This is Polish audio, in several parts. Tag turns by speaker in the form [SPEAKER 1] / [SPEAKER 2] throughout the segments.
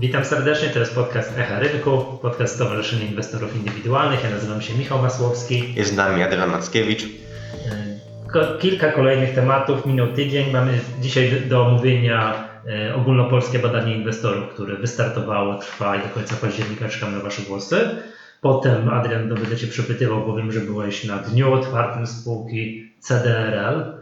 [SPEAKER 1] Witam serdecznie, to jest podcast Echa Rynku, podcast Stowarzyszenia Inwestorów Indywidualnych. Ja nazywam się Michał Masłowski.
[SPEAKER 2] Jest z nami Adrian Mackiewicz.
[SPEAKER 1] E, kilka kolejnych tematów, minął tydzień. Mamy dzisiaj do omówienia e, ogólnopolskie badanie inwestorów, które wystartowało, trwa i do końca października czekam na Wasze głosy. Potem Adrian, będę Cię przepytywał, powiem, że byłeś na dniu otwartym spółki CDRL.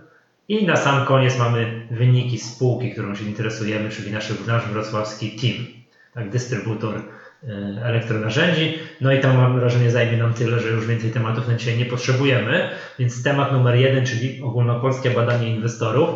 [SPEAKER 1] I na sam koniec mamy wyniki spółki, którą się interesujemy, czyli nasz, nasz wrocławski team, tak, dystrybutor e, elektronarzędzi. No i tam mam wrażenie zajmie nam tyle, że już więcej tematów na dzisiaj nie potrzebujemy. Więc temat numer jeden, czyli ogólnopolskie badanie inwestorów.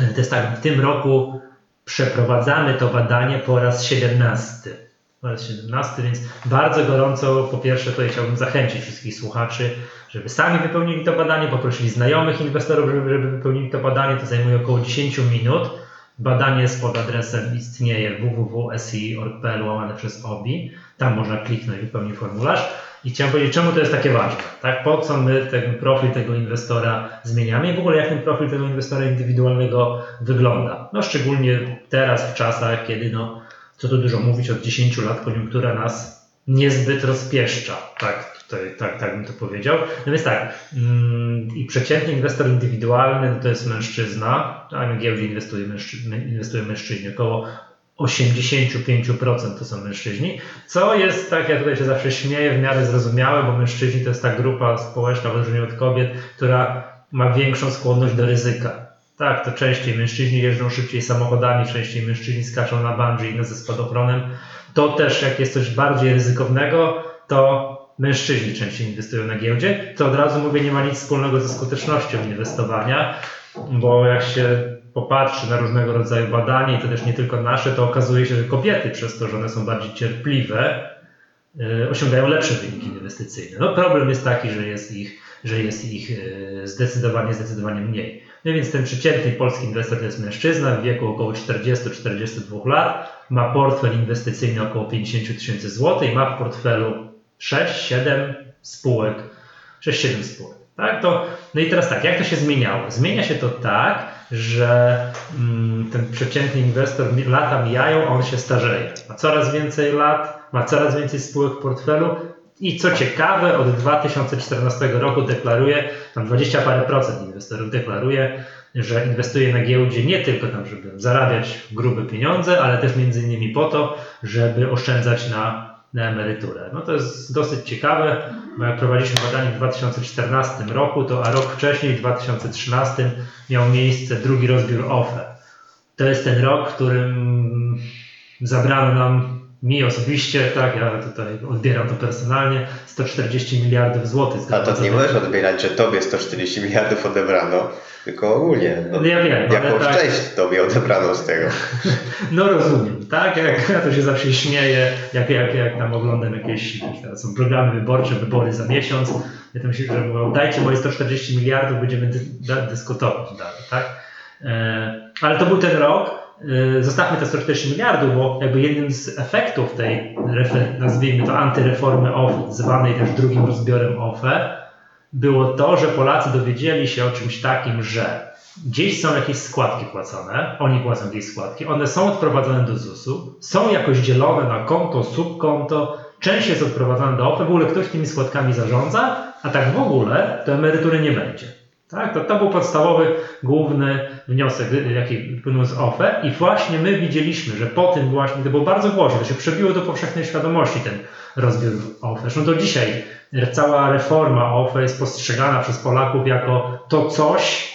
[SPEAKER 1] E, to jest tak, w tym roku przeprowadzamy to badanie po raz 17 po raz 17, więc bardzo gorąco po pierwsze tutaj chciałbym zachęcić wszystkich słuchaczy, żeby sami wypełnili to badanie, poprosili znajomych inwestorów, żeby, żeby wypełnili to badanie. To zajmuje około 10 minut. Badanie jest pod adresem istnieje www.si.org.pl łamane przez OBI. Tam można kliknąć wypełnić formularz. I chciałem powiedzieć, czemu to jest takie ważne, tak? Po co my ten profil tego inwestora zmieniamy i w ogóle jak ten profil tego inwestora indywidualnego wygląda. No szczególnie teraz w czasach, kiedy no, co tu dużo mówić, od 10 lat koniunktura nas niezbyt rozpieszcza, tak, tak, tak bym to powiedział. No więc tak, mm, i przeciętny inwestor indywidualny no to jest mężczyzna, a na giełdzie inwestuje mężczyźni, inwestują mężczyźni, około 85% to są mężczyźni, co jest, tak ja tutaj się zawsze śmieję, w miarę zrozumiałe, bo mężczyźni to jest ta grupa społeczna, w odróżnieniu od kobiet, która ma większą skłonność do ryzyka. Tak, to częściej mężczyźni jeżdżą szybciej samochodami, częściej mężczyźni skaczą na bungee i ze spadochronem. To też, jak jest coś bardziej ryzykownego, to mężczyźni częściej inwestują na giełdzie. To od razu mówię, nie ma nic wspólnego ze skutecznością inwestowania, bo jak się popatrzy na różnego rodzaju badania, i to też nie tylko nasze, to okazuje się, że kobiety przez to, że one są bardziej cierpliwe, yy, osiągają lepsze wyniki inwestycyjne. No problem jest taki, że jest ich, że jest ich yy, zdecydowanie, zdecydowanie mniej. No więc ten przeciętny polski inwestor to jest mężczyzna w wieku około 40-42 lat, ma portfel inwestycyjny około 50 tysięcy złotych ma w portfelu 6-7 spółek, 6-7 spółek. Tak? To, no i teraz tak, jak to się zmieniało? Zmienia się to tak, że mm, ten przeciętny inwestor lata mijają, on się starzeje. Ma coraz więcej lat, ma coraz więcej spółek w portfelu i co ciekawe, od 2014 roku deklaruje, tam 20 parę procent inwestorów deklaruje, że inwestuje na giełdzie nie tylko tam, żeby zarabiać grube pieniądze, ale też między innymi po to, żeby oszczędzać na, na emeryturę. No to jest dosyć ciekawe, bo jak prowadziliśmy badanie w 2014 roku, to a rok wcześniej, w 2013 miał miejsce drugi rozbiór OFE. To jest ten rok, w którym zabrano nam mi osobiście, tak, ja tutaj odbieram to personalnie, 140 miliardów złotych.
[SPEAKER 2] A to nie możesz odbierać, że tobie 140 miliardów odebrano, tylko ogólnie. No, ja wiem. Jakąś tak, część tobie odebrano z tego.
[SPEAKER 1] No rozumiem, tak? Jak, ja to się zawsze śmieję, jak, jak, jak tam oglądam jakieś, teraz są programy wyborcze, wybory za miesiąc, ja tam się, że mówią, dajcie moje 140 miliardów, będziemy dy, dyskutować dalej, tak? E, ale to był ten rok, zostawmy te 140 miliardów, bo jakby jednym z efektów tej, nazwijmy to antyreformy OFE, zwanej też drugim rozbiorem OFE, było to, że Polacy dowiedzieli się o czymś takim, że gdzieś są jakieś składki płacone, oni płacą jakieś składki, one są odprowadzane do ZUS-u, są jakoś dzielone na konto, subkonto, część jest odprowadzana do OFE, w ogóle ktoś tymi składkami zarządza, a tak w ogóle to emerytury nie będzie. Tak? To, to był podstawowy, główny wniosek, jaki płynął z OFE i właśnie my widzieliśmy, że po tym właśnie, to było bardzo głośno, to się przebiło do powszechnej świadomości ten rozbiór OFE. Zresztą do dzisiaj cała reforma OFE jest postrzegana przez Polaków jako to coś,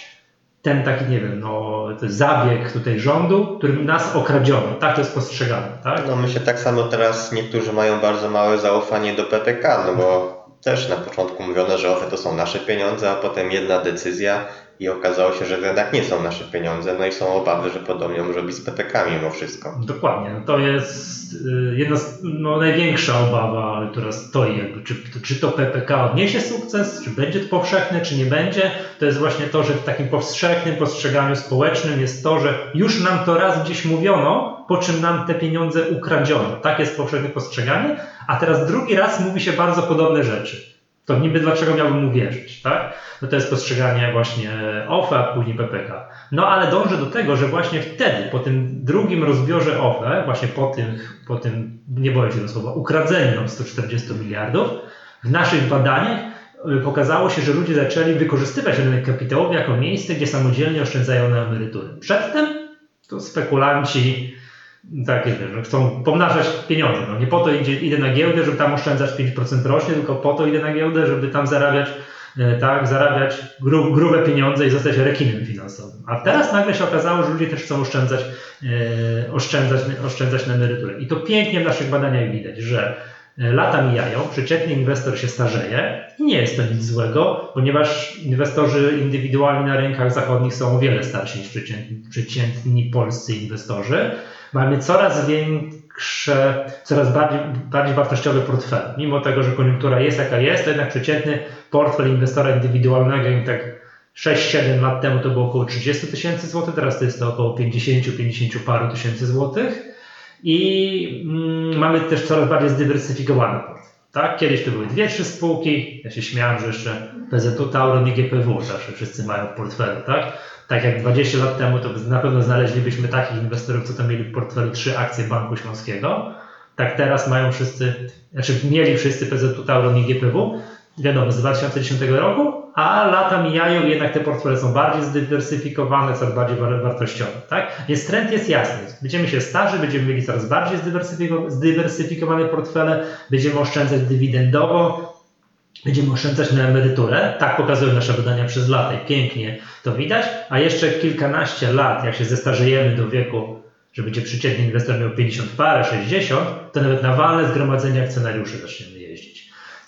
[SPEAKER 1] ten taki, nie wiem, no, zabieg tutaj rządu, którym nas okradziono. Tak to jest postrzegane, tak?
[SPEAKER 2] No myślę tak samo teraz niektórzy mają bardzo małe zaufanie do PPK, no bo też na początku mówiono, że OFE to są nasze pieniądze, a potem jedna decyzja i okazało się, że to jednak nie są nasze pieniądze, no i są obawy, że podobnie może być z PPK mimo wszystko.
[SPEAKER 1] Dokładnie, no to jest y, jedna z, no, największa obawa, która stoi, jakby, czy, czy to PPK odniesie sukces, czy będzie to powszechne, czy nie będzie, to jest właśnie to, że w takim powszechnym postrzeganiu społecznym jest to, że już nam to raz gdzieś mówiono, po czym nam te pieniądze ukradziono. Tak jest powszechne postrzeganie, a teraz drugi raz mówi się bardzo podobne rzeczy. To niby dlaczego miałbym mu wierzyć, tak? No to jest postrzeganie właśnie OFE, a później PPK. No ale dążę do tego, że właśnie wtedy, po tym drugim rozbiorze OFE, właśnie po tym, po tym nie boję się tego słowa, ukradzeniu nam 140 miliardów, w naszych badaniach y, pokazało się, że ludzie zaczęli wykorzystywać rynek kapitałowy jako miejsce, gdzie samodzielnie oszczędzają na emerytury. Przedtem to spekulanci takie, że chcą pomnażać pieniądze. No nie po to idzie, idę na giełdę, żeby tam oszczędzać 5% rocznie, tylko po to idę na giełdę, żeby tam zarabiać, e, tak, zarabiać gru, grube pieniądze i zostać rekinem finansowym. A teraz nagle się okazało, że ludzie też chcą oszczędzać, e, oszczędzać, oszczędzać na emeryturę. I to pięknie w naszych badaniach widać, że lata mijają, przeciętny inwestor się starzeje i nie jest to nic złego, ponieważ inwestorzy indywidualni na rynkach zachodnich są o wiele starsi niż przeciętni, przeciętni polscy inwestorzy mamy coraz większe, coraz bardziej, bardziej wartościowe portfele. Mimo tego, że koniunktura jest jaka jest, to jednak przeciętny portfel inwestora indywidualnego, jak tak 6-7 lat temu to było około 30 tysięcy złotych, teraz to jest to około 50-50 paru tysięcy złotych. I mm, mamy też coraz bardziej zdywersyfikowany portfel. Tak? Kiedyś to były dwie, trzy spółki. Ja się śmiałem, że jeszcze PZU, Tauron i GPW zawsze wszyscy mają w portfelu. Tak? tak jak 20 lat temu, to na pewno znaleźlibyśmy takich inwestorów, co to mieli w portfelu trzy akcje Banku Śląskiego. Tak teraz mają wszyscy, znaczy mieli wszyscy PZU Tauron i GPW, wiadomo, z 2010 roku, a lata mijają jednak te portfele są bardziej zdywersyfikowane, coraz bardziej wartościowe. Tak? Więc trend jest jasny. Będziemy się starzy, będziemy mieli coraz bardziej zdywersyfikowane portfele, będziemy oszczędzać dywidendowo, będziemy oszczędzać na emeryturę. Tak pokazują nasze badania przez lata i pięknie to widać. A jeszcze kilkanaście lat, jak się zestarzejemy do wieku, że będzie przeciętny inwestor miał 50 parę, 60, to nawet na walne zgromadzenia akcjonariuszy zaczniemy.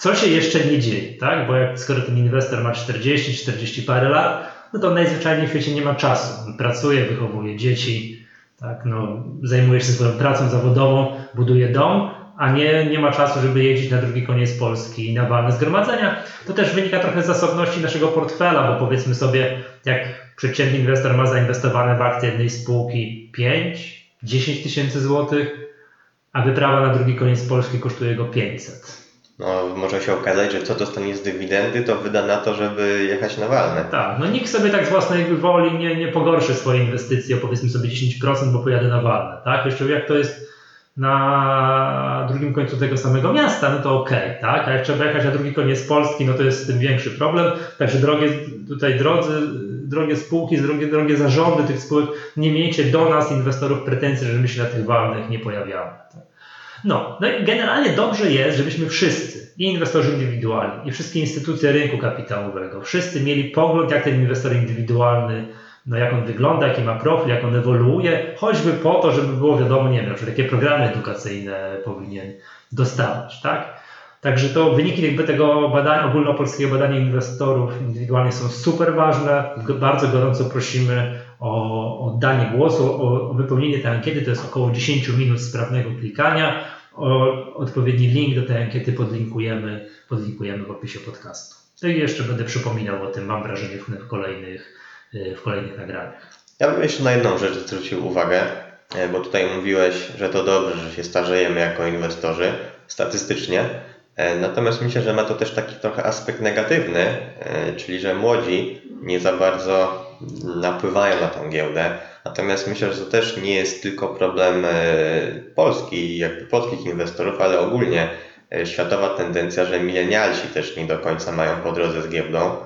[SPEAKER 1] Co się jeszcze nie dzieje, tak? Bo jak, skoro ten inwestor ma 40, 40 parę lat, no to najzwyczajniej w świecie nie ma czasu. Pracuje, wychowuje dzieci, tak? no, zajmuje się swoją pracą zawodową, buduje dom, a nie, nie ma czasu, żeby jeździć na drugi koniec Polski na walne zgromadzenia. To też wynika trochę z zasobności naszego portfela, bo powiedzmy sobie, jak przeciętny inwestor ma zainwestowane w akcje jednej spółki 5, 10 tysięcy złotych, a wyprawa na drugi koniec Polski kosztuje go 500.
[SPEAKER 2] No, może się okazać, że co dostanie z dywidendy, to wyda na to, żeby jechać na walne.
[SPEAKER 1] Tak, no nikt sobie tak z własnej woli nie, nie pogorszy swojej inwestycji o powiedzmy sobie 10%, bo pojadę na walne. Tak? Jeszcze jak to jest na drugim końcu tego samego miasta, no to okej, okay, tak? A jak trzeba jechać na drugi koniec Polski, no to jest z tym większy problem. Także drogie, tutaj drodzy, drogie spółki, drogie, drogie zarządy tych spółek, nie miejcie do nas, inwestorów, pretensji, że my się na tych walnych nie pojawiamy. Tak? No, no i generalnie dobrze jest, żebyśmy wszyscy, i inwestorzy indywidualni, i wszystkie instytucje rynku kapitałowego, wszyscy mieli pogląd, jak ten inwestor indywidualny no jak on wygląda, jaki ma profil, jak on ewoluuje, choćby po to, żeby było wiadomo, nie wiem, że takie programy edukacyjne powinien dostawać, tak? Także to wyniki jakby tego badania, ogólnopolskiego badania inwestorów indywidualnych są super ważne. Bardzo gorąco prosimy o oddanie głosu, o, wypełnienie tej ankiety. To jest około 10 minut sprawnego klikania. O, odpowiedni link do tej ankiety podlinkujemy, podlinkujemy w opisie podcastu. To i jeszcze będę przypominał o tym, mam wrażenie, w kolejnych w kolejnych nagraniach.
[SPEAKER 2] Ja bym jeszcze na jedną rzecz zwrócił uwagę, e, bo tutaj mówiłeś, że to dobrze, że się starzejemy jako inwestorzy statystycznie. E, natomiast myślę, że ma to też taki trochę aspekt negatywny, e, czyli że młodzi nie za bardzo napływają na tą giełdę. Natomiast myślę, że to też nie jest tylko problem Polski, jakby polskich inwestorów, ale ogólnie światowa tendencja, że milenialsi też nie do końca mają po drodze z giełdą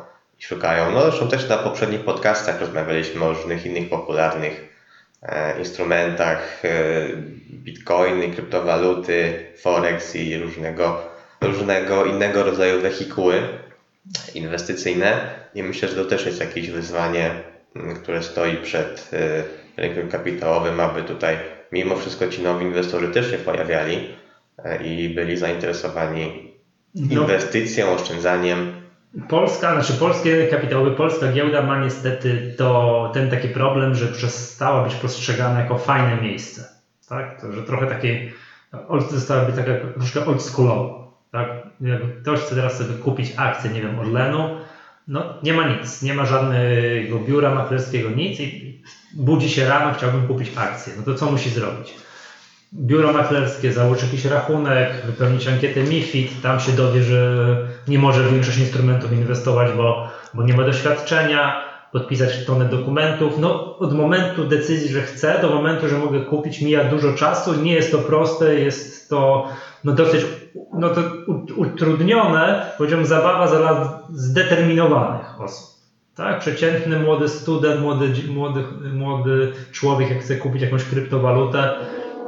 [SPEAKER 2] i szukają. No zresztą też na poprzednich podcastach rozmawialiśmy o różnych innych popularnych e, instrumentach, e, bitcoiny, kryptowaluty, forex i różnego, różnego innego rodzaju wehikuły inwestycyjne. I myślę, że to też jest jakieś wyzwanie, które stoi przed e, rynkiem kapitałowym, aby tutaj mimo wszystko ci nowi inwestorzy też się pojawiali i byli zainteresowani no. inwestycją, oszczędzaniem
[SPEAKER 1] Polska, znaczy polskie kapitałowe, polska giełda ma niestety to, ten taki problem, że przestała być postrzegana jako fajne miejsce. Tak? To, że trochę takie, została być taka troszkę oldschoolowo. Tak? Jakby ktoś chce teraz sobie kupić akcję, nie wiem, Orlenu, no nie ma nic, nie ma żadnego biura maklerskiego, nic i budzi się rano, chciałbym kupić akcję. No to co musi zrobić? Biuro maklerskie, założy jakiś rachunek, wypełnić ankietę MIFID, tam się dowie, że nie może w większość instrumentów inwestować, bo, bo nie ma doświadczenia, podpisać tonę dokumentów. No, od momentu decyzji, że chcę, do momentu, że mogę kupić, mija dużo czasu. Nie jest to proste, jest to no, dosyć no, to utrudnione, powiedziałbym, zabawa dla zdeterminowanych osób. Tak? Przeciętny młody student, młody, młody, młody człowiek, jak chce kupić jakąś kryptowalutę,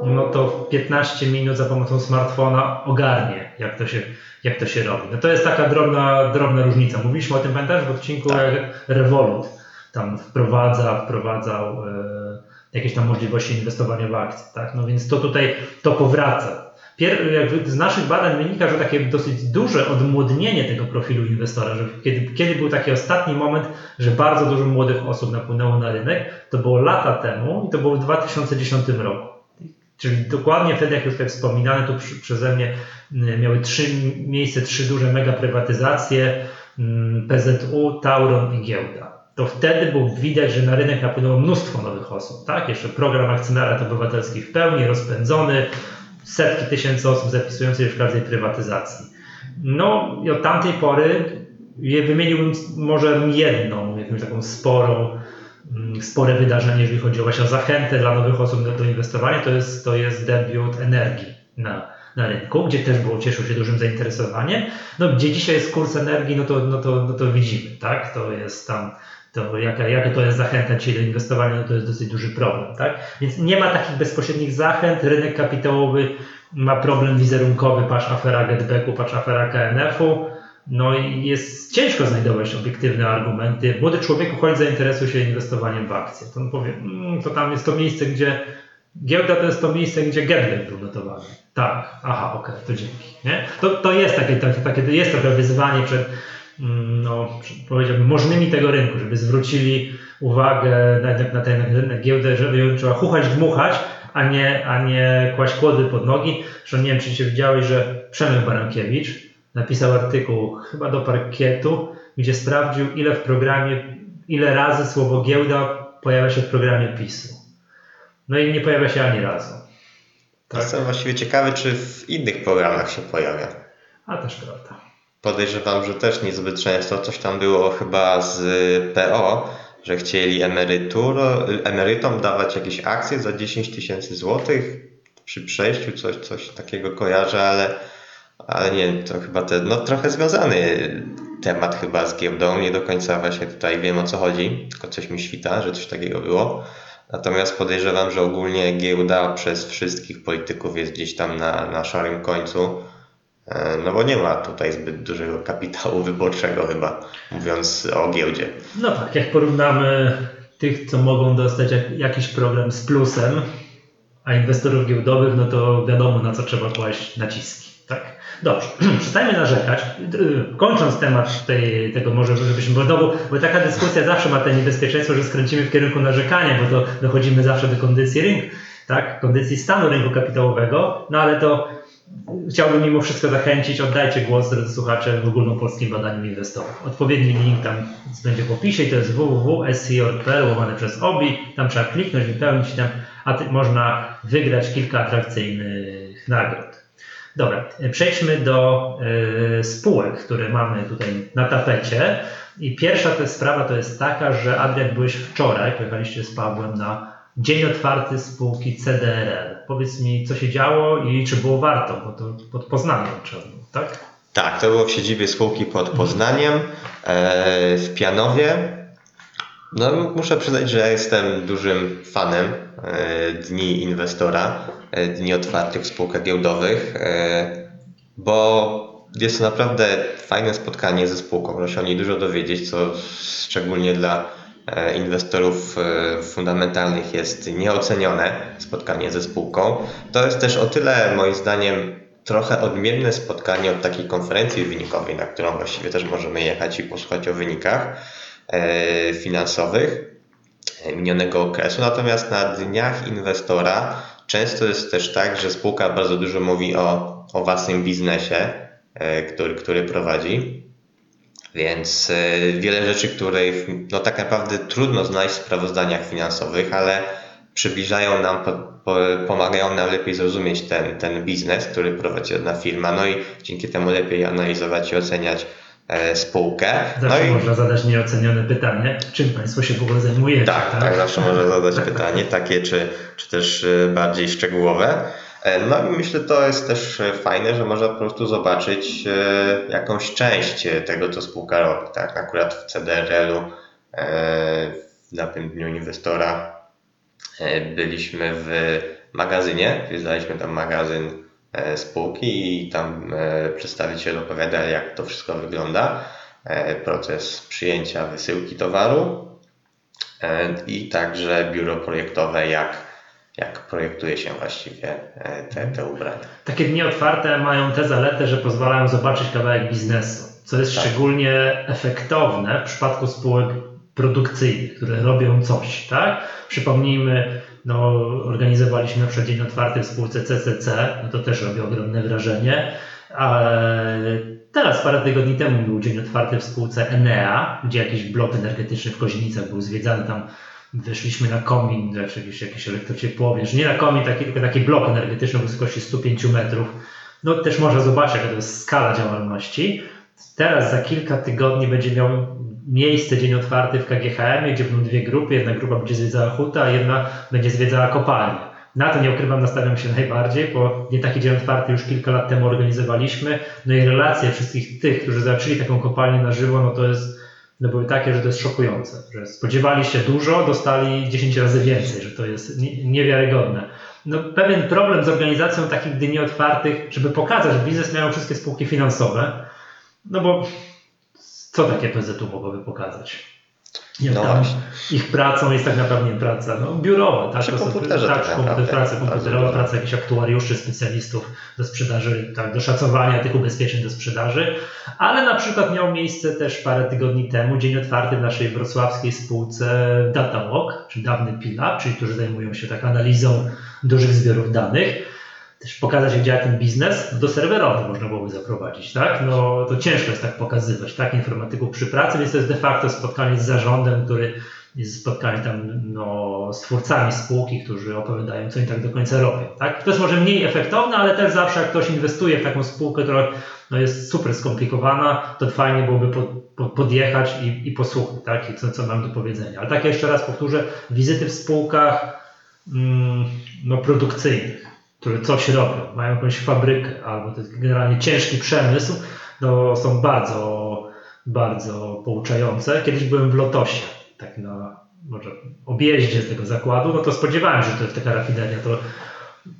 [SPEAKER 1] no to w 15 minut za pomocą smartfona ogarnie, jak to się, jak to się robi. No to jest taka drobna, drobna różnica. Mówiliśmy o tym, pamiętasz, w odcinku tak. Revolut tam wprowadza, wprowadzał e, jakieś tam możliwości inwestowania w akcje, tak? No więc to tutaj, to powraca. Pier, z naszych badań wynika, że takie dosyć duże odmłodnienie tego profilu inwestora, że kiedy, kiedy był taki ostatni moment, że bardzo dużo młodych osób napłynęło na rynek, to było lata temu i to było w 2010 roku. Czyli dokładnie wtedy, jak już tutaj wspominane, tu przy, przeze mnie miały trzy miejsce, trzy duże mega prywatyzacje, PZU, Tauron i giełda. To wtedy było widać, że na rynek napłynęło mnóstwo nowych osób. Tak? Jeszcze program akcjonariat obywatelski w pełni rozpędzony, setki tysięcy osób zapisujących się w każdej prywatyzacji. No i od tamtej pory je wymieniłbym może jedną, jakąś taką sporą, mm, spore wydarzenie, jeżeli chodzi o właśnie zachętę dla nowych osób do, do inwestowania, to jest, to jest debiut energii na, na rynku, gdzie też było, cieszył się dużym zainteresowaniem. No, gdzie dzisiaj jest kurs energii, no to, no to, no to widzimy, tak? To jest tam to jaka, jaka to jest zachęta ci do inwestowania, no to jest dosyć duży problem, tak? Więc nie ma takich bezpośrednich zachęt, rynek kapitałowy ma problem wizerunkowy, patrz afera Getbacku, patrz afera KNF-u, no i jest ciężko znajdować obiektywne argumenty. Młody człowieku, chodź zainteresuj się inwestowaniem w akcje. To on powie, mm, to tam jest to miejsce, gdzie giełda to jest to miejsce, gdzie Getback był notowany. Tak, aha, okej, okay, to dzięki. Nie? To, to jest takie, takie, takie, jest trochę wyzwanie przed no, powiedziałbym, możnymi tego rynku, żeby zwrócili uwagę na, na, na giełdę, żeby ją trzeba chuchać, dmuchać, a nie, a nie kłaść kłody pod nogi. Zresztą nie wiem, czy się widziałeś, że Przemek Barankiewicz napisał artykuł chyba do parkietu, gdzie sprawdził, ile w programie, ile razy słowo giełda pojawia się w programie PiSu. No i nie pojawia się ani razu.
[SPEAKER 2] Tak? Jestem właściwie ciekawy, czy w innych programach się pojawia.
[SPEAKER 1] A też prawda
[SPEAKER 2] podejrzewam, że też niezbyt często. Coś tam było chyba z PO, że chcieli emerytur, emerytom dawać jakieś akcje za 10 tysięcy złotych przy przejściu, coś, coś takiego kojarzę, ale, ale nie, to chyba ten, no trochę związany temat chyba z giełdą, nie do końca właśnie tutaj wiem o co chodzi, tylko coś mi świta, że coś takiego było. Natomiast podejrzewam, że ogólnie giełda przez wszystkich polityków jest gdzieś tam na, na szarym końcu no bo nie ma tutaj zbyt dużego kapitału wyborczego chyba, mówiąc o giełdzie.
[SPEAKER 1] No tak, jak porównamy tych, co mogą dostać jakiś program z plusem, a inwestorów giełdowych, no to wiadomo na co trzeba kłaść naciski. Tak? Dobrze, przestańmy narzekać. Kończąc temat tej, tego może, żebyśmy, bo, znowu, bo taka dyskusja zawsze ma to niebezpieczeństwo, że skręcimy w kierunku narzekania, bo to dochodzimy zawsze do kondycji rynku, tak? kondycji stanu rynku kapitałowego, no ale to chciałbym mimo wszystko zachęcić, oddajcie głos, drodzy słuchacze, w ogólnopolskim badaniu inwestorów. Odpowiedni link tam będzie w opisie i to jest www.sco.pl łamane przez OBI. Tam trzeba kliknąć, wypełnić tam, a ty, można wygrać kilka atrakcyjnych nagród. Dobra, przejdźmy do y, spółek, które mamy tutaj na tapecie. I pierwsza to jest sprawa to jest taka, że Adrian byłeś wczoraj, pojechaliście z Pawłem na dzień otwarty spółki CDRL. Powiedz mi, co się działo i czy było warto, bo to pod Poznaniem trzeba było, tak?
[SPEAKER 2] Tak, to było w siedzibie spółki pod Poznaniem, e, w Pianowie. No, muszę przyznać, że jestem dużym fanem e, Dni Inwestora, e, Dni Otwartych w spółkach giełdowych, bo jest to naprawdę fajne spotkanie ze spółką. Można się o niej dużo dowiedzieć, co szczególnie dla inwestorów e, fundamentalnych jest nieocenione spotkanie ze spółką. To jest też o tyle moim zdaniem trochę odmienne spotkanie od takiej konferencji wynikowej, na którą właściwie też możemy jechać i posłuchać o wynikach e, finansowych minionego okresu. Natomiast na dniach inwestora często jest też tak, że spółka bardzo dużo mówi o, o własnym biznesie, który, który prowadzi. Więc e, wiele rzeczy, których no tak naprawdę trudno znaleźć w sprawozdaniach finansowych, ale przybliżają nam, po, po, pomagają nam lepiej zrozumieć ten, ten biznes, który prowadzi jedna firma, no i dzięki temu lepiej analizować i oceniać e, spółkę.
[SPEAKER 1] Zawsze
[SPEAKER 2] no i,
[SPEAKER 1] można zadać nieocenione pytanie, czym Państwo się w ogóle zajmujecie.
[SPEAKER 2] tak, tak, zawsze można zadać pytanie, takie czy, czy też e, bardziej szczegółowe. E, no i myślę, to jest też fajne, że można po prostu zobaczyć e, jakąś część tego, co spółka robi. Tak? Akurat w CDRL-u e, na tym dniu inwestora byliśmy w magazynie, zwiedzaliśmy tam magazyn spółki i tam przedstawiciel opowiada, jak to wszystko wygląda, proces przyjęcia wysyłki towaru i także biuro projektowe, jak jak projektuje się właściwie e, te, te ubrania.
[SPEAKER 1] Takie dni otwarte mają tę zaletę, że pozwalają zobaczyć kawałek biznesu, co jest tak. szczególnie efektowne w przypadku spółek produkcyjnych, które robią coś, tak? Przypomnijmy, no, organizowaliśmy na przykład dzień otwarty w spółce CCC, no to też robi ogromne wrażenie. Ale teraz, parę tygodni temu był dzień otwarty w spółce Enea, gdzie jakiś blok energetyczny w Kozienicach był zwiedzany tam Weszliśmy na komin, znaczy jakiś, jakiś elektrociepłowierz, nie na komin, taki, tylko taki blok energetyczny o wysokości 105 metrów. No też można zobaczyć, jaka to jest skala działalności. Teraz za kilka tygodni będzie miał miejsce dzień otwarty w KGHM, gdzie będą dwie grupy. Jedna grupa będzie zwiedzała hutę, a jedna będzie zwiedzała kopalnię. Na to nie ukrywam, nastawiam się najbardziej, bo nie taki dzień otwarty już kilka lat temu organizowaliśmy. No i relacje wszystkich tych, którzy zobaczyli taką kopalnię na żywo, no to jest no były takie, że to jest szokujące, że spodziewali się dużo, dostali 10 razy więcej, że to jest niewiarygodne. No, pewien problem z organizacją takich dni otwartych, żeby pokazać, że biznes miał wszystkie spółki finansowe, no bo co takie PZU mogłoby pokazać? Nie, no tam ich pracą jest tak naprawdę nie praca no, biurowa. Tak,
[SPEAKER 2] przy komputerze
[SPEAKER 1] tak, tak komputer, praca komputerowa, praca jakichś aktuariuszy, specjalistów do sprzedaży, tak, do szacowania tych ubezpieczeń do sprzedaży, ale na przykład miał miejsce też parę tygodni temu dzień otwarty w naszej wrocławskiej spółce DataWalk, czy dawny PILA, czyli którzy zajmują się tak analizą dużych zbiorów danych też pokazać, jak działa ten biznes, no do serwerowy można byłoby zaprowadzić, tak? No to ciężko jest tak pokazywać, tak? Informatyków przy pracy, więc to jest de facto spotkanie z zarządem, który jest spotkanie tam no, z twórcami spółki, którzy opowiadają, co oni tak do końca robią, tak? To jest może mniej efektowne, ale też zawsze jak ktoś inwestuje w taką spółkę, która no, jest super skomplikowana, to fajnie byłoby po, po, podjechać i, i posłuchać, tak? I co, co mam do powiedzenia. Ale tak jeszcze raz powtórzę, wizyty w spółkach mm, no, produkcyjnych, które coś robią, mają jakąś fabrykę albo to jest generalnie ciężki przemysł, no, są bardzo, bardzo pouczające. Kiedyś byłem w Lotosie, tak na może objeździe z tego zakładu, no to spodziewałem się, że to jest taka rafineria, to,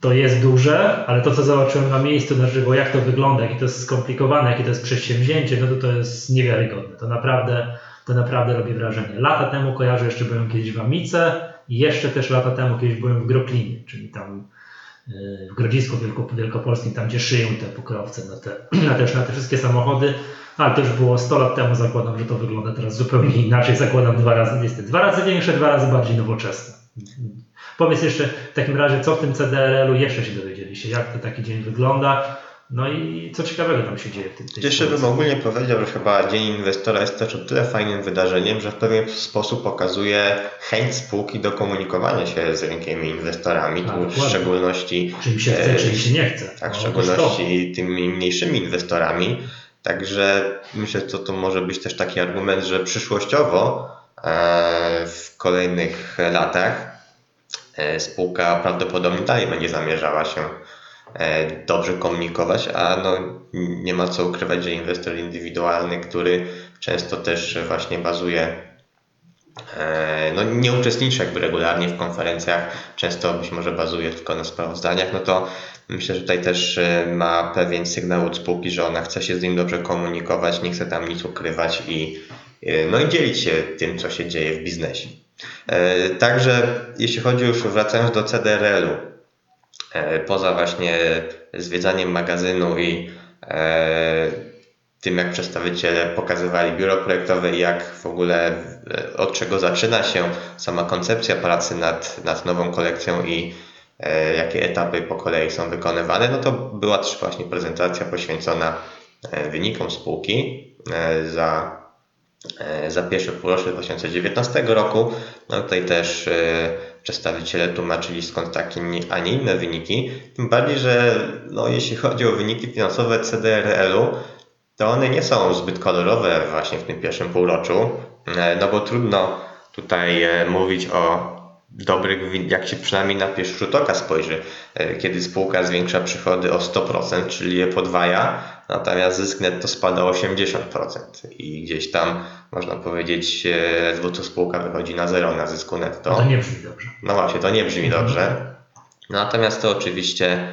[SPEAKER 1] to jest duże, ale to co zobaczyłem na miejscu na żywo, jak to wygląda, jakie to jest skomplikowane, jakie to jest przedsięwzięcie, no to to jest niewiarygodne. To naprawdę, to naprawdę robi wrażenie. Lata temu kojarzę, jeszcze byłem kiedyś w Amice i jeszcze też lata temu kiedyś byłem w Groklinie, czyli tam w Grodzisku Wielkopolskim, tam gdzie szyją te pokrowce na te, na też na te wszystkie samochody, ale to już było 100 lat temu, zakładam, że to wygląda teraz zupełnie inaczej, zakładam dwa razy, niestety, dwa razy większe, dwa razy bardziej nowoczesne. Powiedz jeszcze w takim razie, co w tym CDRL-u jeszcze się dowiedzieliście, jak to taki dzień wygląda, no i co ciekawego tam się dzieje w tym
[SPEAKER 2] Jeszcze bym ogólnie powiedział, że chyba Dzień Inwestora jest też o tyle fajnym wydarzeniem, że w pewien sposób pokazuje chęć spółki do komunikowania się z rynkiem i inwestorami, A, tu w szczególności...
[SPEAKER 1] Czy im się chce, czy im się nie chce.
[SPEAKER 2] Tak, w no, szczególności tymi mniejszymi inwestorami. Także myślę, że to, to może być też taki argument, że przyszłościowo e, w kolejnych latach e, spółka prawdopodobnie dalej będzie zamierzała się E, dobrze komunikować, a no, nie ma co ukrywać, że inwestor indywidualny, który często też właśnie bazuje, e, no nie uczestniczy jakby regularnie w konferencjach, często być może bazuje tylko na sprawozdaniach, no to myślę, że tutaj też e, ma pewien sygnał od spółki, że ona chce się z nim dobrze komunikować, nie chce tam nic ukrywać i, no i dzielić się tym, co się dzieje w biznesie. Także jeśli chodzi już wracając do CDRL-u, E, poza właśnie zwiedzaniem magazynu i e, tym, jak przedstawiciele pokazywali biuro projektowe i jak w ogóle e, od czego zaczyna się sama koncepcja pracy nad, nad nową kolekcją i jakie etapy po kolei są wykonywane, no to była też właśnie prezentacja poświęcona wynikom spółki za, za pierwsze półrocze 2019 roku. No tutaj też przedstawiciele tłumaczyli skąd takie, a nie inne wyniki. Tym bardziej, że no, jeśli chodzi o wyniki finansowe CDRL-u, to one nie są zbyt kolorowe właśnie w tym pierwszym półroczu, e, no bo trudno tutaj e, mówić o dobrych, jak się przynajmniej na pierwszy rzut oka spojrzy, e, kiedy spółka zwiększa przychody o 100%, czyli je podwaja, natomiast zysk netto spada o 80% i gdzieś tam można powiedzieć, ledwo co spółka wychodzi na zero na zysku netto.
[SPEAKER 1] To nie brzmi dobrze.
[SPEAKER 2] No właśnie, to nie brzmi mhm. dobrze. Natomiast to oczywiście,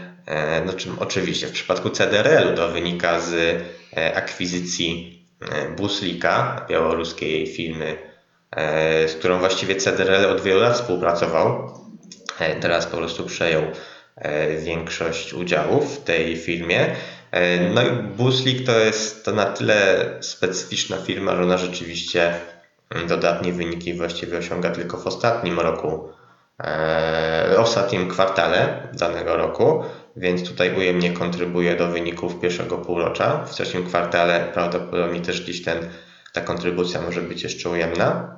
[SPEAKER 2] no czym oczywiście w przypadku CDRL-u to wynika z E, akwizycji e, Buslika, białoruskiej firmy, e, z którą właściwie CDRL od wielu lat współpracował. Teraz po prostu przejął większość udziałów w tej firmie. No i Buslik to jest to na tyle specyficzna firma, że ona rzeczywiście dodatnie wyniki właściwie osiąga tylko w ostatnim roku, w ostatnim kwartale danego roku więc tutaj ujemnie kontrybuje do wyników pierwszego półrocza. W trzecim kwartale prawdopodobnie też gdzieś ten, ta kontrybucja może być jeszcze ujemna.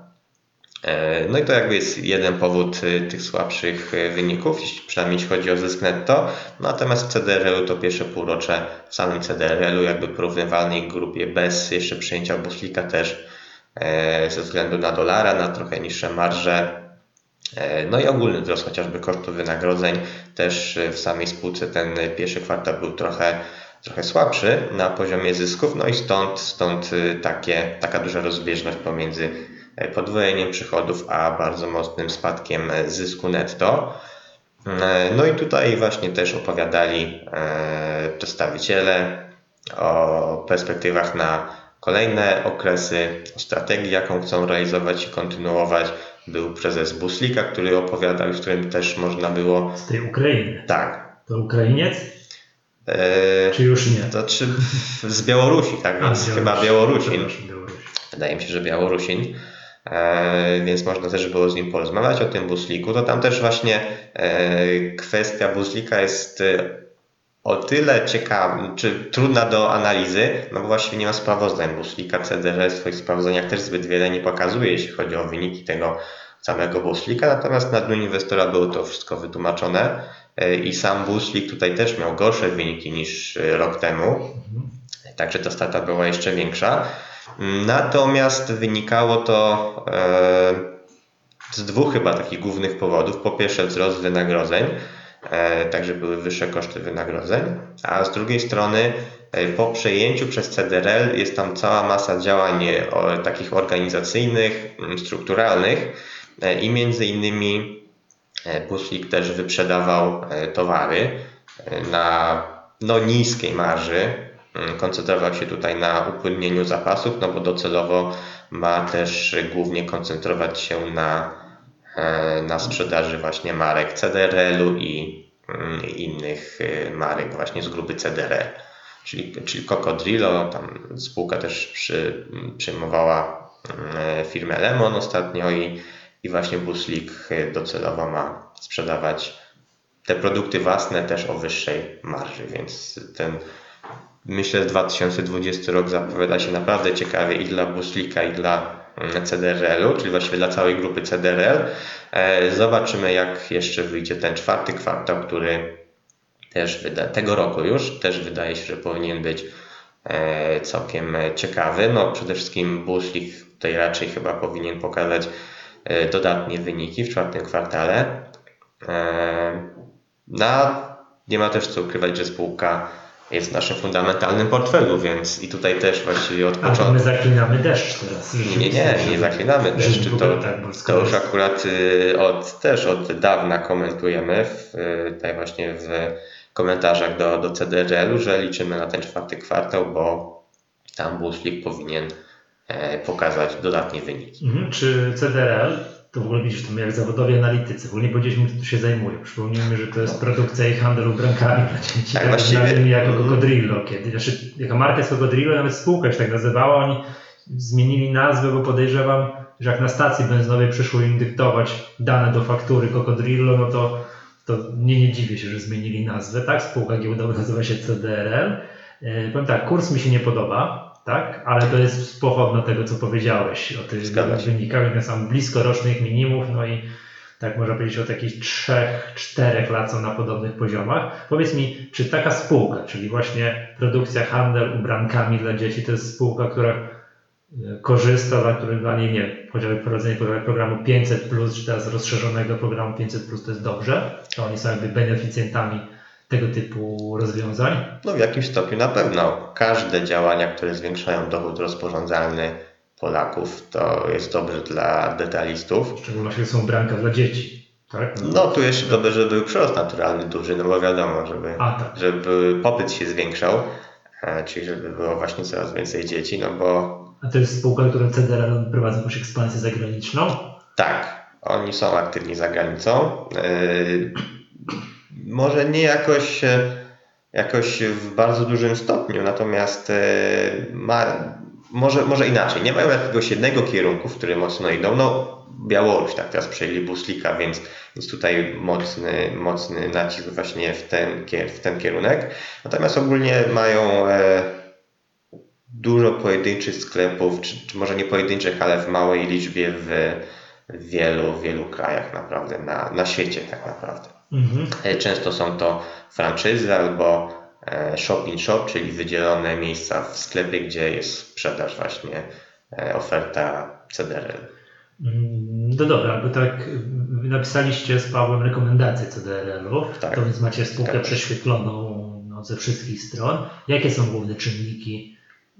[SPEAKER 2] E, no i to jakby jest jeden powód y, tych słabszych y, wyników, przynajmniej jeśli chodzi o zysk netto. Natomiast w CDRL-u to pierwsze półrocze w samym CDRL-u, jakby porównywalnej grupie bez jeszcze przyjęcia buslika też e, ze względu na dolara, na trochę niższe marże, E, no i ogólny wzrost chociażby kosztów wynagrodzeń. Też w samej spółce ten pierwszy kwartał był trochę, trochę słabszy na poziomie zysków, no i stąd, stąd y, takie, taka duża rozbieżność pomiędzy podwojeniem przychodów a bardzo mocnym spadkiem zysku netto. E, no i tutaj właśnie też opowiadali przedstawiciele o perspektywach na kolejne okresy, o strategii, jaką chcą realizować i kontynuować. Był prezes Buslika, który opowiadał, z którym też można było.
[SPEAKER 1] Z tej Ukrainy.
[SPEAKER 2] Tak.
[SPEAKER 1] To Ukrainiec? Eee, czy już nie?
[SPEAKER 2] To czy z Białorusi, tak więc chyba Białorusin. Wydaje mi się, że Białorusin. E, więc można też było z nim porozmawiać o tym Busliku. To tam też właśnie e, kwestia Buslika jest e, o tyle ciekawa, czy trudna do analizy, no bo właściwie nie ma sprawozdań Buslika. CDR w swoich sprawozdaniach też zbyt wiele nie pokazuje, jeśli chodzi o wyniki tego samego Buslika, natomiast na dniu inwestora było to wszystko wytłumaczone i sam Buslik tutaj też miał gorsze wyniki niż rok temu, także ta strata była jeszcze większa. Natomiast wynikało to e, z dwóch chyba takich głównych powodów. Po pierwsze wzrost wynagrodzeń, także były wyższe koszty wynagrodzeń, a z drugiej strony po przejęciu przez CDRL jest tam cała masa działań takich organizacyjnych, strukturalnych, E, i między innymi Buslik e, też wyprzedawał e, towary na no, niskiej marży. Mm, koncentrował się tutaj na upłynnieniu zapasów, no bo docelowo ma też głównie koncentrować się na, na sprzedaży właśnie marek CDRL-u i mm, innych marek właśnie z grupy CDRL. Czyli, czyli Cocodrillo, tam spółka też przy, przyjmowała mm, firmę Lemon ostatnio i i właśnie Buslik e, docelowo ma sprzedawać te produkty własne też o wyższej marży, więc ten myślę, że 2020 rok zapowiada się naprawdę ciekawie i dla Buslika, i dla mm, CDRL-u, czyli właściwie dla całej grupy CDRL. E, zobaczymy, jak jeszcze wyjdzie ten czwarty kwartał, który też wyda, tego roku już też wydaje się, że powinien być e, całkiem ciekawy. No przede wszystkim Buslik tutaj raczej chyba powinien pokazać E, dodatnie wyniki w czwartym kwartale. No, nie ma też co ukrywać, że spółka jest w naszym fundamentalnym portfelu, więc i tutaj też właściwie od początku. A
[SPEAKER 1] my zaklinamy deszcz teraz.
[SPEAKER 2] Nie, nie, nie, nie zaklinamy deszczu. To, tak, to już akurat y, od, też od dawna komentujemy w, y, tutaj właśnie w komentarzach do, do CDRL-u, że liczymy na ten czwarty kwartał, bo tam Buslik powinien E, pokazać dodatnie wyniki.
[SPEAKER 1] Mhm. Czy CDRL, to w ogóle widzisz to jak zawodowi analitycy, w ogóle nie powiedzieliśmy, kto tu się zajmuje. Przypomnijmy, że to jest produkcja i handel ubrankami dla dzieci. Tak, tak właściwie. Jako Cocodrillo kiedy, znaczy, jako marka jest Cocodrillo, nawet spółka się tak nazywała, oni zmienili nazwę, bo podejrzewam, że jak na stacji benzynowej przyszło im dyktować dane do faktury Cocodrillo, no to, to nie, nie dziwię się, że zmienili nazwę, tak? Spółka giełdowa nazywa się CDRL. E, powiem tak, kurs mi się nie podoba, tak? Ale to jest pochodna tego, co powiedziałeś o tych wynikach, one są blisko rocznych minimów, no i tak można powiedzieć, od takich trzech, czterech lat są na podobnych poziomach. Powiedz mi, czy taka spółka, czyli właśnie produkcja, handel ubrankami dla dzieci, to jest spółka, która e, korzysta, dla której dla niej nie, chociażby prowadzenie programu 500, czy teraz rozszerzonego programu 500, to jest dobrze, to oni są jakby beneficjentami tego typu rozwiązań?
[SPEAKER 2] No w jakimś stopniu na pewno. Każde działania, które zwiększają dochód rozporządzalny Polaków, to jest dobrze dla detalistów.
[SPEAKER 1] W szczególności są ubranka dla dzieci. Tak?
[SPEAKER 2] No, no tu jeszcze dobrze, żeby był przyrost naturalny duży, no bo wiadomo, żeby, A, tak. żeby popyt się zwiększał, e, czyli żeby było właśnie coraz więcej dzieci, no bo...
[SPEAKER 1] A to jest spółka, która CDR prowadzi jakąś ekspansję zagraniczną?
[SPEAKER 2] Tak, oni są aktywni za granicą. Yy, może nie jakoś, e, jakoś w bardzo dużym stopniu, natomiast ma, może, może inaczej, nie mają jakiegoś jednego kierunku, w który mocno idą. No, Białoruś, tak, teraz przejęli Buslika, więc, więc tutaj mocny, mocny nacisk właśnie w ten, w ten kierunek. Natomiast ogólnie mają e, dużo pojedynczych sklepów, czy, czy, może nie pojedynczych, ale w małej liczbie w, w wielu, wielu krajach naprawdę, na, na świecie tak naprawdę. Mhm. E, często są to franczyzy albo E, shop in shop, czyli wydzielone miejsca w sklepie, gdzie jest sprzedaż właśnie, e, oferta CDRL.
[SPEAKER 1] Mm, no dobra, bo tak napisaliście z Pawłem rekomendacje CDRL-u, tak. to więc macie spółkę tak. prześwietloną no, ze wszystkich stron. Jakie są główne czynniki,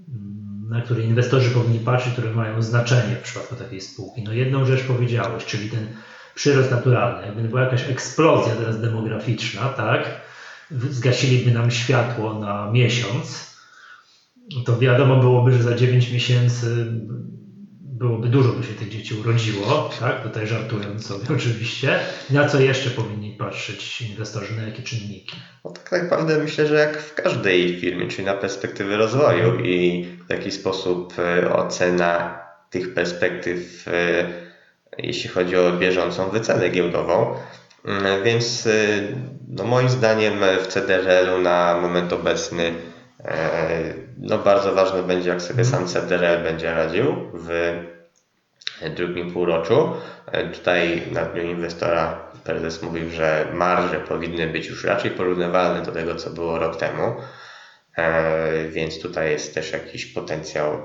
[SPEAKER 1] mm, na które inwestorzy powinni patrzeć, które mają znaczenie w przypadku takiej spółki? No jedną rzecz powiedziałeś, czyli ten przyrost naturalny. Jakby była jakaś eksplozja teraz demograficzna, tak? zgasiliby nam światło na miesiąc, to wiadomo byłoby, że za 9 miesięcy byłoby dużo by się tych dzieci urodziło, tak? Tutaj żartując sobie oczywiście. Na co jeszcze powinni patrzeć inwestorzy, na jakie czynniki?
[SPEAKER 2] No tak naprawdę myślę, że jak w każdej firmie, czyli na perspektywy rozwoju i w jaki sposób e, ocena tych perspektyw, e, jeśli chodzi o bieżącą wycenę giełdową. Mm, więc y, no moim zdaniem w CDRL-u na moment obecny e, no bardzo ważne będzie, jak sobie sam CDRL będzie radził w drugim półroczu. E, tutaj na dniu inwestora prezes mówił, że marże powinny być już raczej porównywalne do tego, co było rok temu. E, więc tutaj jest też jakiś potencjał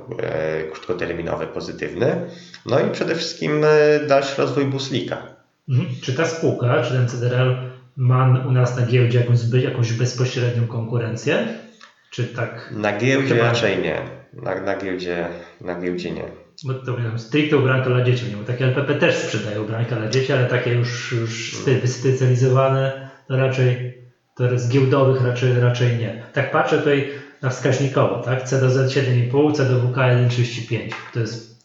[SPEAKER 2] krótkoterminowy pozytywny. No i przede wszystkim dalszy rozwój Buslika
[SPEAKER 1] Mhm. Czy ta spółka, czy ten CDRL ma u nas na giełdzie jakąś, jakąś bezpośrednią konkurencję? Czy tak?
[SPEAKER 2] Na giełdzie raczej nie. Na, na, giełdzie, na giełdzie nie.
[SPEAKER 1] Bo to wiem, stricte ubranka dla dzieci, bo takie LPP też sprzedają ubranka dla dzieci, ale takie już, już wyspecjalizowane to raczej, to z giełdowych raczej, raczej nie. Tak patrzę tutaj na wskaźnikowo, tak? CDZ 7,5, CDWK 1,35. To jest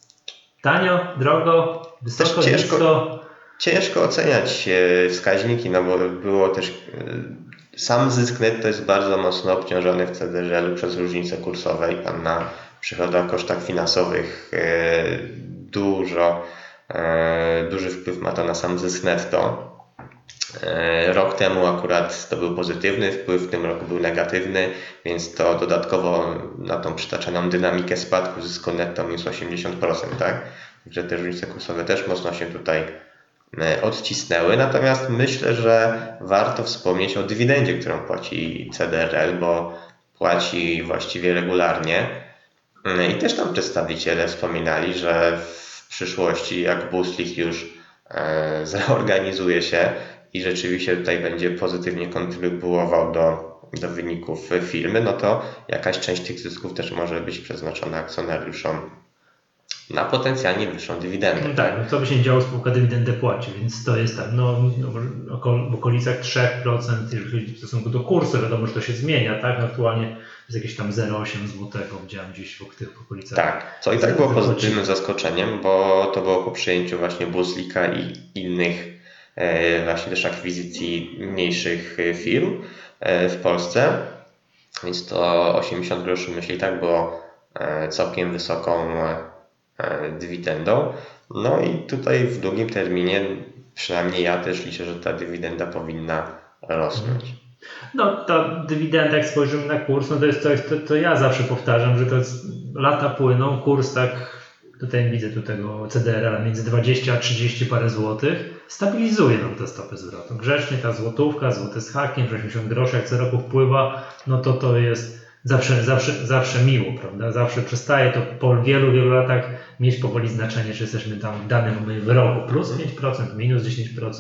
[SPEAKER 1] tanio, drogo, wysoko, ciężko, nisko.
[SPEAKER 2] Ciężko oceniać wskaźniki, no bo było też e, sam zysk netto jest bardzo mocno obciążony w CDŻ przez różnice kursowe i tam na przychodach, kosztach finansowych e, dużo, e, duży wpływ ma to na sam zysk netto. Rok temu akurat to był pozytywny wpływ, w tym roku był negatywny, więc to dodatkowo na tą przytaczaną dynamikę spadku zysku netto minus 80%, tak? Także te różnice kursowe też mocno się tutaj E, odcisnęły. Natomiast myślę, że warto wspomnieć o dywidendzie, którą płaci CDRL, bo płaci właściwie regularnie. E, I też tam przedstawiciele wspominali, że w przyszłości, jak Buslik już e, zreorganizuje się i rzeczywiście tutaj będzie pozytywnie kontrybuował do, do wyników firmy, no to jakaś część tych zysków też może być przeznaczona akcjonariuszom na potencjalnie wyższą dywidendę.
[SPEAKER 1] No tak, no co by się działo, spółka dywidendę płaci, więc to jest tak, no, no w okolicach 3%, jeżeli w stosunku do kursu, wiadomo, że to się zmienia, tak, aktualnie jest jakieś tam 0,8 złotego, widziałem gdzieś w tych okolicach.
[SPEAKER 2] Tak, co i tak było pozytywnym zaskoczeniem, bo to było po przyjęciu właśnie Buzlika i innych właśnie też akwizycji mniejszych e, firm e, w Polsce, więc to 80 groszy myśli tak było całkiem wysoką E, dywidendą. No i tutaj w długim terminie, przynajmniej ja też liczę, że ta dywidenda powinna rosnąć.
[SPEAKER 1] No ta dywidenda, jak spojrzymy na kurs, no to jest coś, to, to ja zawsze powtarzam, że to jest, lata płyną, kurs tak tutaj widzę tu tego CDR, między 20 a 30 parę złotych, stabilizuje nam te stopy zwrotu. Grzecznie ta złotówka, złoty z hakiem, 80 groszy, jak co roku wpływa, no to to jest zawsze, zawsze, zawsze miło, prawda? Zawsze przestaje to po wielu, wielu latach mieć powoli znaczenie, czy jesteśmy tam w danym roku plus 5%, minus 10%,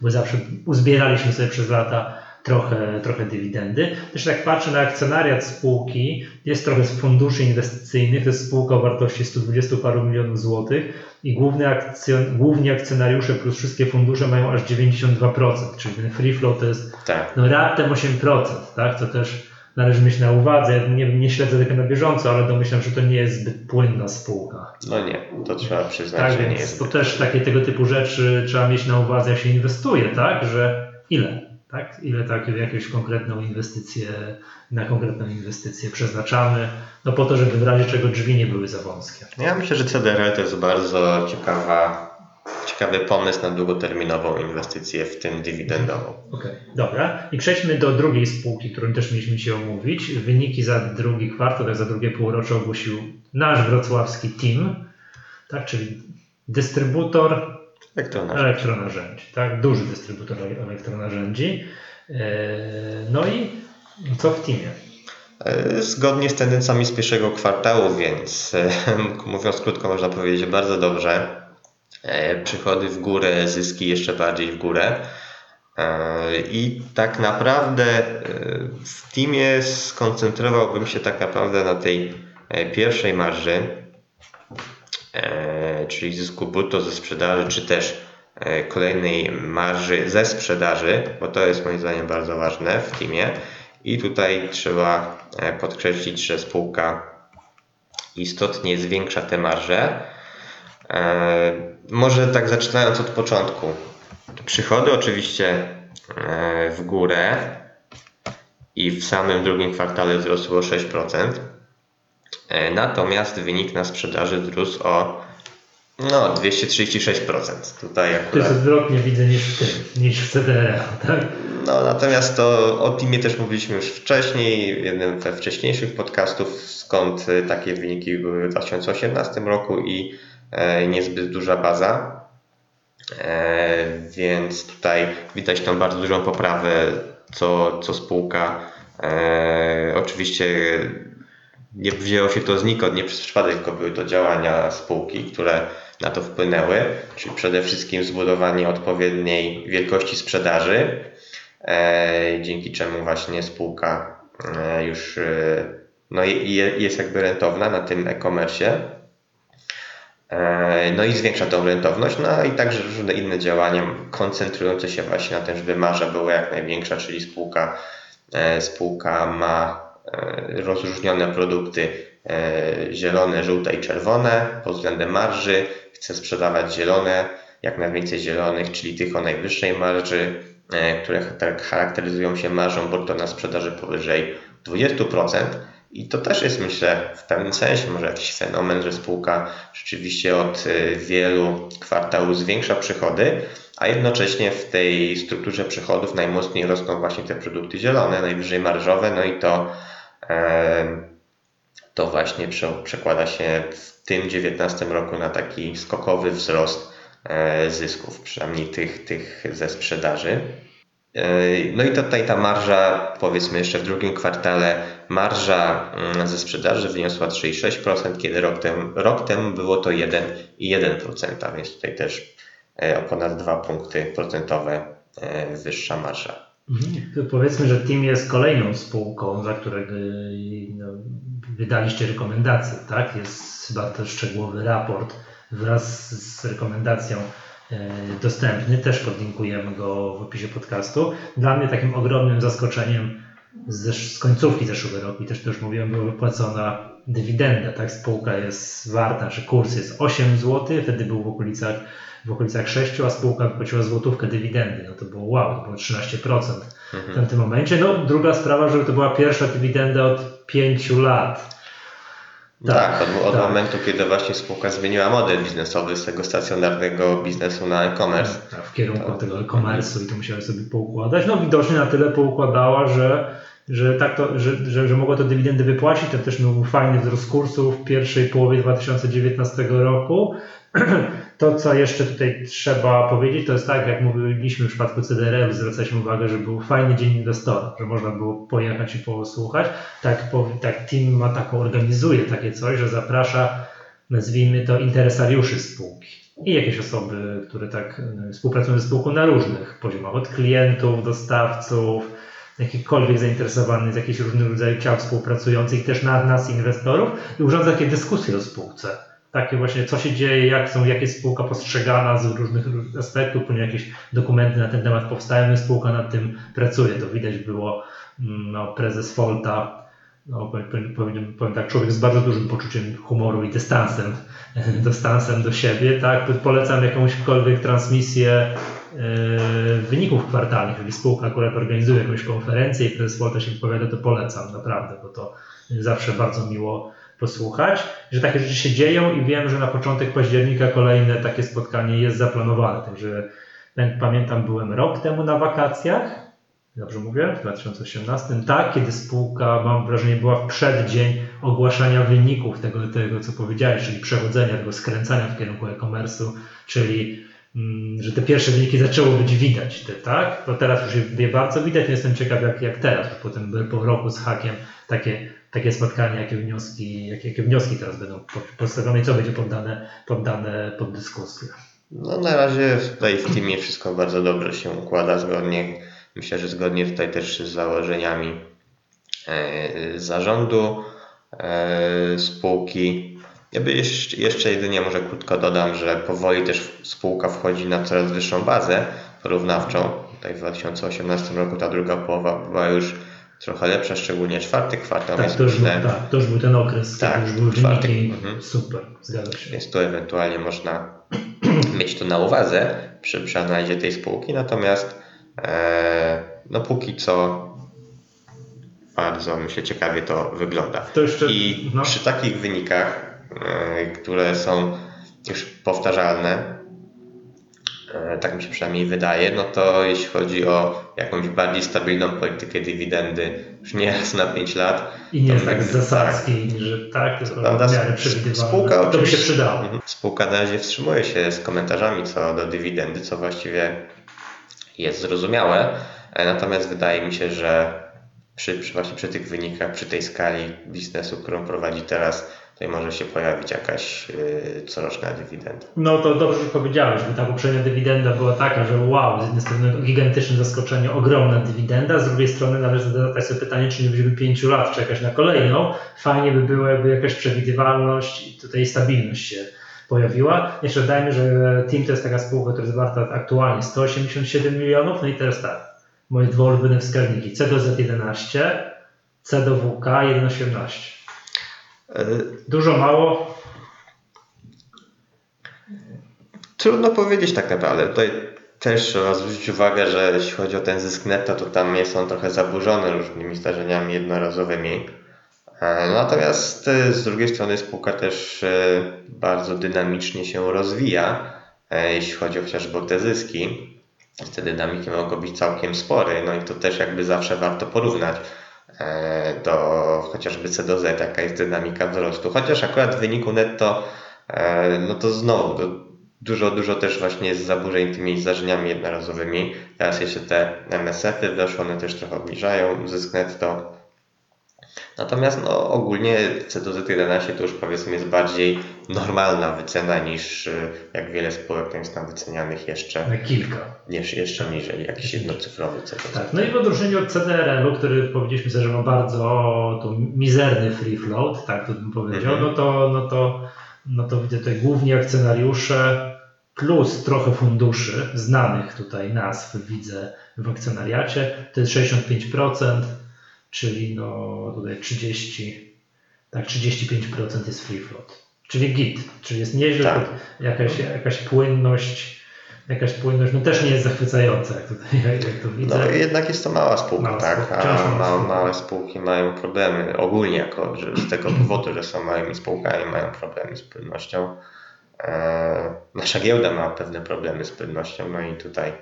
[SPEAKER 1] bo zawsze uzbieraliśmy sobie przez lata trochę, trochę dywidendy. Też tak patrzę na akcjonariat spółki, jest trochę z funduszy inwestycyjnych, to jest spółka o wartości 120 paru milionów złotych i główny akcjon, główni akcjonariusze plus wszystkie fundusze mają aż 92%, czyli ten free flow to jest
[SPEAKER 2] Tak.
[SPEAKER 1] no raptem 8%, tak? To też należy mieć na uwadze. Ja nie, nie śledzę tego na bieżąco, ale domyślam, że to nie jest zbyt płynna spółka.
[SPEAKER 2] No nie, to trzeba przyznać,
[SPEAKER 1] Tak,
[SPEAKER 2] że nie
[SPEAKER 1] więc
[SPEAKER 2] jest.
[SPEAKER 1] to też takie tego typu rzeczy trzeba mieć na uwadze, jak się inwestuje, tak? Że ile? Tak? Ile tak w jakąś konkretną inwestycję, na konkretną inwestycję przeznaczamy, no po to, żeby w razie czego drzwi nie były za wąskie.
[SPEAKER 2] Ja myślę, że CDR to jest bardzo ciekawa, ciekawy pomysł na długoterminową inwestycję, w tym dywidendową.
[SPEAKER 1] Okej, dobra. I przejdźmy do drugiej spółki, którą też mieliśmy dzisiaj omówić. Wyniki za drugi kwartał, tak za drugie półrocze ogłosił nasz wrocławski team, tak, czyli dystrybutor
[SPEAKER 2] Nasz?
[SPEAKER 1] elektronarzędzi, tak, duży dystrybutor elektronarzędzi. Eee, No i co w teamie?
[SPEAKER 2] E, Zgodnie z tendencjami z pierwszego kwartału, więc e, mówiąc krótko, można powiedzieć bardzo dobrze. E, Przychody w górę, zyski jeszcze bardziej w górę. E, I tak naprawdę e, w teamie skoncentrowałbym się tak naprawdę na tej e, pierwszej marży, e, czyli zysku brutto ze sprzedaży, czy też e, kolejnej marży ze sprzedaży, bo to jest moim zdaniem bardzo ważne w teamie. I tutaj trzeba e, podkreślić, że spółka istotnie zwiększa te marże. E, Może tak zaczynając od początku. Przychody oczywiście e, w górę i w samym drugim kwartale wzrosły o 6%. E, Natomiast wynik na sprzedaży wzrósł o no, 236%. Tutaj
[SPEAKER 1] To jest
[SPEAKER 2] akurat
[SPEAKER 1] odwrotnie widzę niż w tym, niż w CDR, tak?
[SPEAKER 2] no, natomiast to o teamie też mówiliśmy już wcześniej, w jednym ze wcześniejszych podcastów, skąd y, takie wyniki były w 2018 roku i e, niezbyt duża baza. E, więc tutaj widać tą bardzo dużą poprawę, co, co spółka. E, oczywiście nie wzięło się to znikąd, nie przez przypadek, tylko były to działania spółki, które na to wpłynęły, czyli przede wszystkim zbudowanie odpowiedniej wielkości sprzedaży, e, dzięki czemu właśnie spółka e, już e, no, je, je- jest jakby rentowna na tym e-commerce. No i zwiększa tą rentowność, no i także różne inne działania koncentrujące się właśnie na tym, żeby marża była jak największa, czyli spółka, spółka ma rozróżnione produkty e, zielone, żółte i czerwone pod względem marży. Chce sprzedawać zielone, jak najwięcej zielonych, czyli tych o najwyższej marży, e, które tak charakteryzują się marżą brutto na sprzedaży powyżej 20%. I to też jest, myślę, w pewnym sensie może jakiś fenomen, że spółka rzeczywiście od e, wielu kwartałów zwiększa przychody, a jednocześnie w tej strukturze przychodów najmocniej rosną właśnie te produkty zielone, najwyżej marżowe, no i to, e, to właśnie prze- przekłada się w tym 19 roku na taki skokowy wzrost e, zysków, przynajmniej tych, tych ze sprzedaży. E, No i tutaj ta marża, powiedzmy jeszcze w drugim kwartale, marża mm, ze sprzedaży wyniosła 3,6%, kiedy rok temu, rok temu było to 1,1%, więc tutaj też e, o ponad 2 punkty procentowe wyższa marża.
[SPEAKER 1] Mhm. Powiedzmy, że Team jest kolejną spółką, za którego no, wydaliście rekomendacje, tak? Jest chyba też szczegółowy raport wraz z rekomendacją e, dostępny, też podlinkujemy go w opisie podcastu. Dla mnie takim ogromnym zaskoczeniem z, z końcówki zeszłego roku, i też to już mówiłem, była wypłacona dywidenda, tak? Spółka jest warta, czy kurs jest 8 zł, wtedy był w okolicach w okolicach 6, a spółka wypłaciła złotówkę dywidendy. No to było wow, to było 13% w tamtym momencie. No druga sprawa, że to była pierwsza dywidenda od 5 lat.
[SPEAKER 2] Tak, od, od
[SPEAKER 1] tak.
[SPEAKER 2] momentu, kiedy właśnie spółka zmieniła model biznesowy z tego stacjonarnego biznesu na e-commerce.
[SPEAKER 1] Tak, w kierunku tego e-commerce'u i to musiała sobie poukładać. No widocznie na tyle poukładała, że że, tak to, że, że, że mogło to dywidendy wypłacić. To też był fajny wzrost kursu w pierwszej połowie 2019 roku. To, co jeszcze tutaj trzeba powiedzieć, to jest tak, jak mówiliśmy w przypadku CDR, zwracaliśmy uwagę, że był fajny dzień inwestora, że można było pojechać i posłuchać. Tak, tak team ma taką, organizuje takie coś, że zaprasza, nazwijmy to, interesariuszy spółki i jakieś osoby, które tak e, współpracują ze spółką na różnych poziomach, od klientów, dostawców, jakichkolwiek zainteresowanych z jakichś różnych rodzajów ciał współpracujących, też na nas, inwestorów i urządza takie dyskusje o spółce. Takie właśnie, co się dzieje, jak są, jak jest spółka postrzegana z różnych aspektów, ponieważ jakieś dokumenty na ten temat powstają, spółka nad tym pracuje. To widać było, mm, no, prezes Folta no, powiem, powiem, tak, człowiek z bardzo dużym poczuciem humoru i dystansem, dystansem do siebie, tak, polecam jakąśkolwiek transmisję yy, wyników kwartalnych, jeżeli spółka akurat organizuje jakąś konferencję i prezes Wolta się wypowiada, to polecam naprawdę, bo to zawsze bardzo miło posłuchać, że takie rzeczy się dzieją i wiem, że na początek października kolejne takie spotkanie jest zaplanowane, także pamiętam, byłem rok temu na wakacjach, dobrze mówię, w 2018, tak, kiedy spółka, mam wrażenie, była w przeddzień ogłaszania wyników tego, tego co powiedziałeś, czyli przechodzenia, tego skręcania w kierunku e-commerce'u, czyli mm, że te pierwsze wyniki zaczęło być widać, te, tak? Bo teraz już je bardzo widać, nie jestem ciekaw jak, jak teraz, już potem po roku z hakiem takie, takie spotkanie, jakie wnioski, jakie, jakie wnioski teraz będą postawione i co będzie poddane, poddane pod dyskusję.
[SPEAKER 2] No na razie tutaj w teamie wszystko bardzo dobrze się układa zgodnie Myślę, że zgodnie tutaj też z założeniami e, zarządu e, spółki. Ja by jeszcze, jeszcze jedynie może krótko dodam, że powoli też spółka wchodzi na coraz wyższą bazę porównawczą. Tutaj w 2018 roku ta druga połowa była już trochę lepsza, szczególnie czwarty kwartał.
[SPEAKER 1] Tak, to już, był, tak to już był ten okres,
[SPEAKER 2] tak,
[SPEAKER 1] już były czwarty, wyniki mhm. super, zgadza się.
[SPEAKER 2] Więc tu ewentualnie można mieć to na uwadze przy, przy analizie tej spółki, natomiast E, no póki co bardzo myślę ciekawie to wygląda.
[SPEAKER 1] To jeszcze,
[SPEAKER 2] I no. przy takich wynikach, e, które są już powtarzalne, tak mi się przynajmniej wydaje, no to jeśli chodzi o jakąś bardziej stabilną politykę dywidendy, już nie raz na 5 lat.
[SPEAKER 1] I nie jest tak zasadzki, tak, że tak, tylko prawda,
[SPEAKER 2] spółka
[SPEAKER 1] to by się przydało.
[SPEAKER 2] Mhm. Spółka na razie wstrzymuje się z komentarzami co do dywidendy, co właściwie jest zrozumiałe, e, natomiast wydaje mi się, że przy, przy, właśnie przy tych wynikach, przy tej skali biznesu, którą prowadzi teraz, tutaj może się pojawić jakaś yy, coroczna dywidenda.
[SPEAKER 1] No to dobrze powiedziałeś, bo ta poprzednia dywidenda była taka, że wow, z jednej strony gigantyczne zaskoczenie, ogromna dywidenda, z drugiej strony należy zadać sobie pytanie, czy nie będziemy 5 lat czekać na kolejną. Fajnie by było, jakby jakaś przewidywalność i tutaj stabilność się pojawiła. Jeszcze dajmy, że Team to jest taka spółka, która jest warta aktualnie 187 milionów. No i teraz tak, moje dwa ulubione wskaźniki. C do Z11, C do WK 1,18. Dużo, mało?
[SPEAKER 2] Trudno powiedzieć tak naprawdę. Tutaj też trzeba zwrócić uwagę, że jeśli chodzi o ten zysk netto, to tam jest on trochę zaburzony różnymi zdarzeniami jednorazowymi. E, natomiast e, z drugiej strony spółka też e, bardzo dynamicznie się rozwija, jeśli chodzi chociażby o te zyski. Te dynamiki mogą być całkiem spore, no i to też jakby zawsze warto porównać do chociażby C do Z, jaka jest dynamika wzrostu. Chociaż akurat w wyniku netto, no to znowu dużo, dużo też właśnie jest zaburzeń tymi zdarzeniami jednorazowymi. Teraz jeszcze te MSF-y weszły, one też trochę obniżają zysk netto. Natomiast no, ogólnie C11 to już powiedzmy jest bardziej normalna wycena niż y, jak wiele spółek jest tam wycenianych jeszcze
[SPEAKER 1] na kilka.
[SPEAKER 2] Niż, jeszcze niżej jakiś jednocyfrowy
[SPEAKER 1] C. Tak, no i w odróżnieniu od CDRL-u, który powiedzieliśmy sobie, że ma bardzo to mizerny free float, tak to bym powiedział, mhm. no to, no to, no to widzę tutaj głównie akcjonariusze plus trochę funduszy, znanych tutaj nazw widzę w akcjonariacie, to jest 65%, czyli no tutaj 30, tak 35% jest free float. Czyli git, czyli jest nieźle, tak. jakaś, jakaś płynność, jakaś płynność, no też nie jest zachwycająca, jak, tutaj, jak, to widzę.
[SPEAKER 2] No jednak jest to mała spółka, mała tak, spółka. a małe, małe spółki mają problemy ogólnie jako, że z tego powodu, że są małymi spółkami, mają problemy z płynnością. E, nasza giełda ma pewne problemy z płynnością, no i tutaj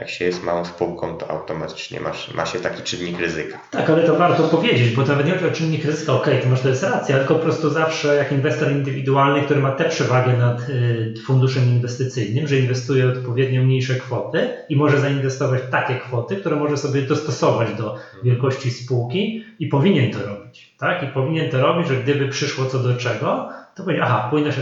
[SPEAKER 2] Jak się jest małą spółką, to automatycznie masz, ma się taki czynnik ryzyka.
[SPEAKER 1] Tak, ale to warto powiedzieć, bo to nawet nie chodzi o czynnik ryzyka, okej, okay, to masz to jest racja, tylko po prostu zawsze jak inwestor indywidualny, który ma tę przewagę nad y, funduszem inwestycyjnym, że inwestuje odpowiednio mniejsze kwoty i może zainwestować takie kwoty, które może sobie dostosować do wielkości spółki i powinien to robić. Tak? I powinien to robić, że gdyby przyszło co do czego, to powiedzieć, aha, płynność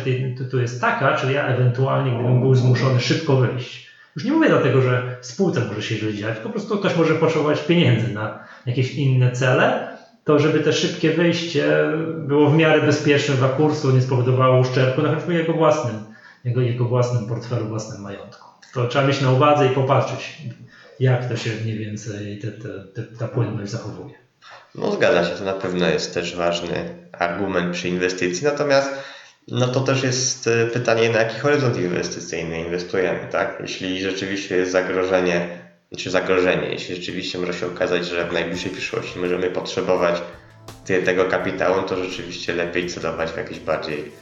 [SPEAKER 1] tu jest taka, czyli ja ewentualnie, gdybym był zmuszony szybko wyjść. Już nie mówię dlatego, że spółce może się źle dziać, po prostu ktoś może potrzebować pieniędzy na jakieś inne cele, to żeby te szybkie wyjście było w miarę bezpieczne dla kursu, nie spowodowało uszczerbku na choćby jego własnym, jego, jego własnym portfelu, własnym majątku. To trzeba mieć na uwadze i popatrzeć, jak to się mniej więcej te, te, te, ta płynność zachowuje.
[SPEAKER 2] No zgadza się, to na pewno jest też ważny argument przy inwestycji, natomiast no to też jest e, pytanie, na jaki horyzont inwestycyjny inwestujemy, tak? Jeśli rzeczywiście jest zagrożenie, czy zagrożenie, jeśli rzeczywiście może się okazać, że w najbliższej przyszłości możemy potrzebować tego kapitału, to rzeczywiście lepiej celować w jakieś bardziej,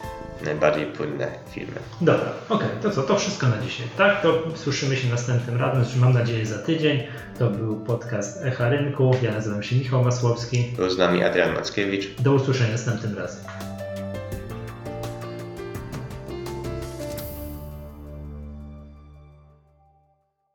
[SPEAKER 2] najbardziej płynne firmy.
[SPEAKER 1] Dobra, okej, okay, to co, to wszystko na dzisiaj, tak? To słyszymy się następnym razem, mam nadzieję za tydzień. To był podcast Echa Rynku, ja nazywam się Michał Masłowski.
[SPEAKER 2] Był z nami Adrian Mackiewicz.
[SPEAKER 1] Do usłyszenia następnym razem.